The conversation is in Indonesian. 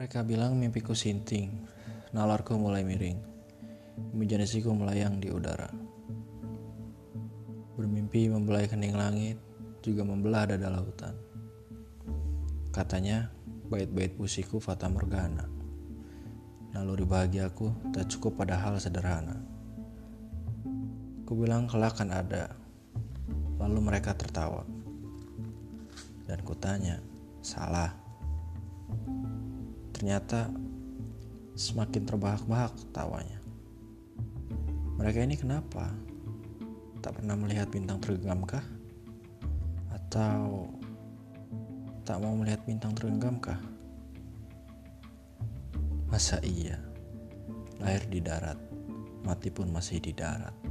Mereka bilang mimpiku sinting, nalarku mulai miring, imajinasiku melayang di udara. Bermimpi membelai kening langit, juga membelah dada lautan. Katanya, bait-bait pusiku fata morgana. Naluri bahagiaku tak cukup pada hal sederhana. Ku bilang kelak akan ada, lalu mereka tertawa. Dan kutanya, salah. Ternyata semakin terbahak-bahak tawanya. Mereka ini kenapa? Tak pernah melihat bintang tergenggamkah? Atau tak mau melihat bintang tergenggamkah? Masa iya? Lahir di darat, mati pun masih di darat.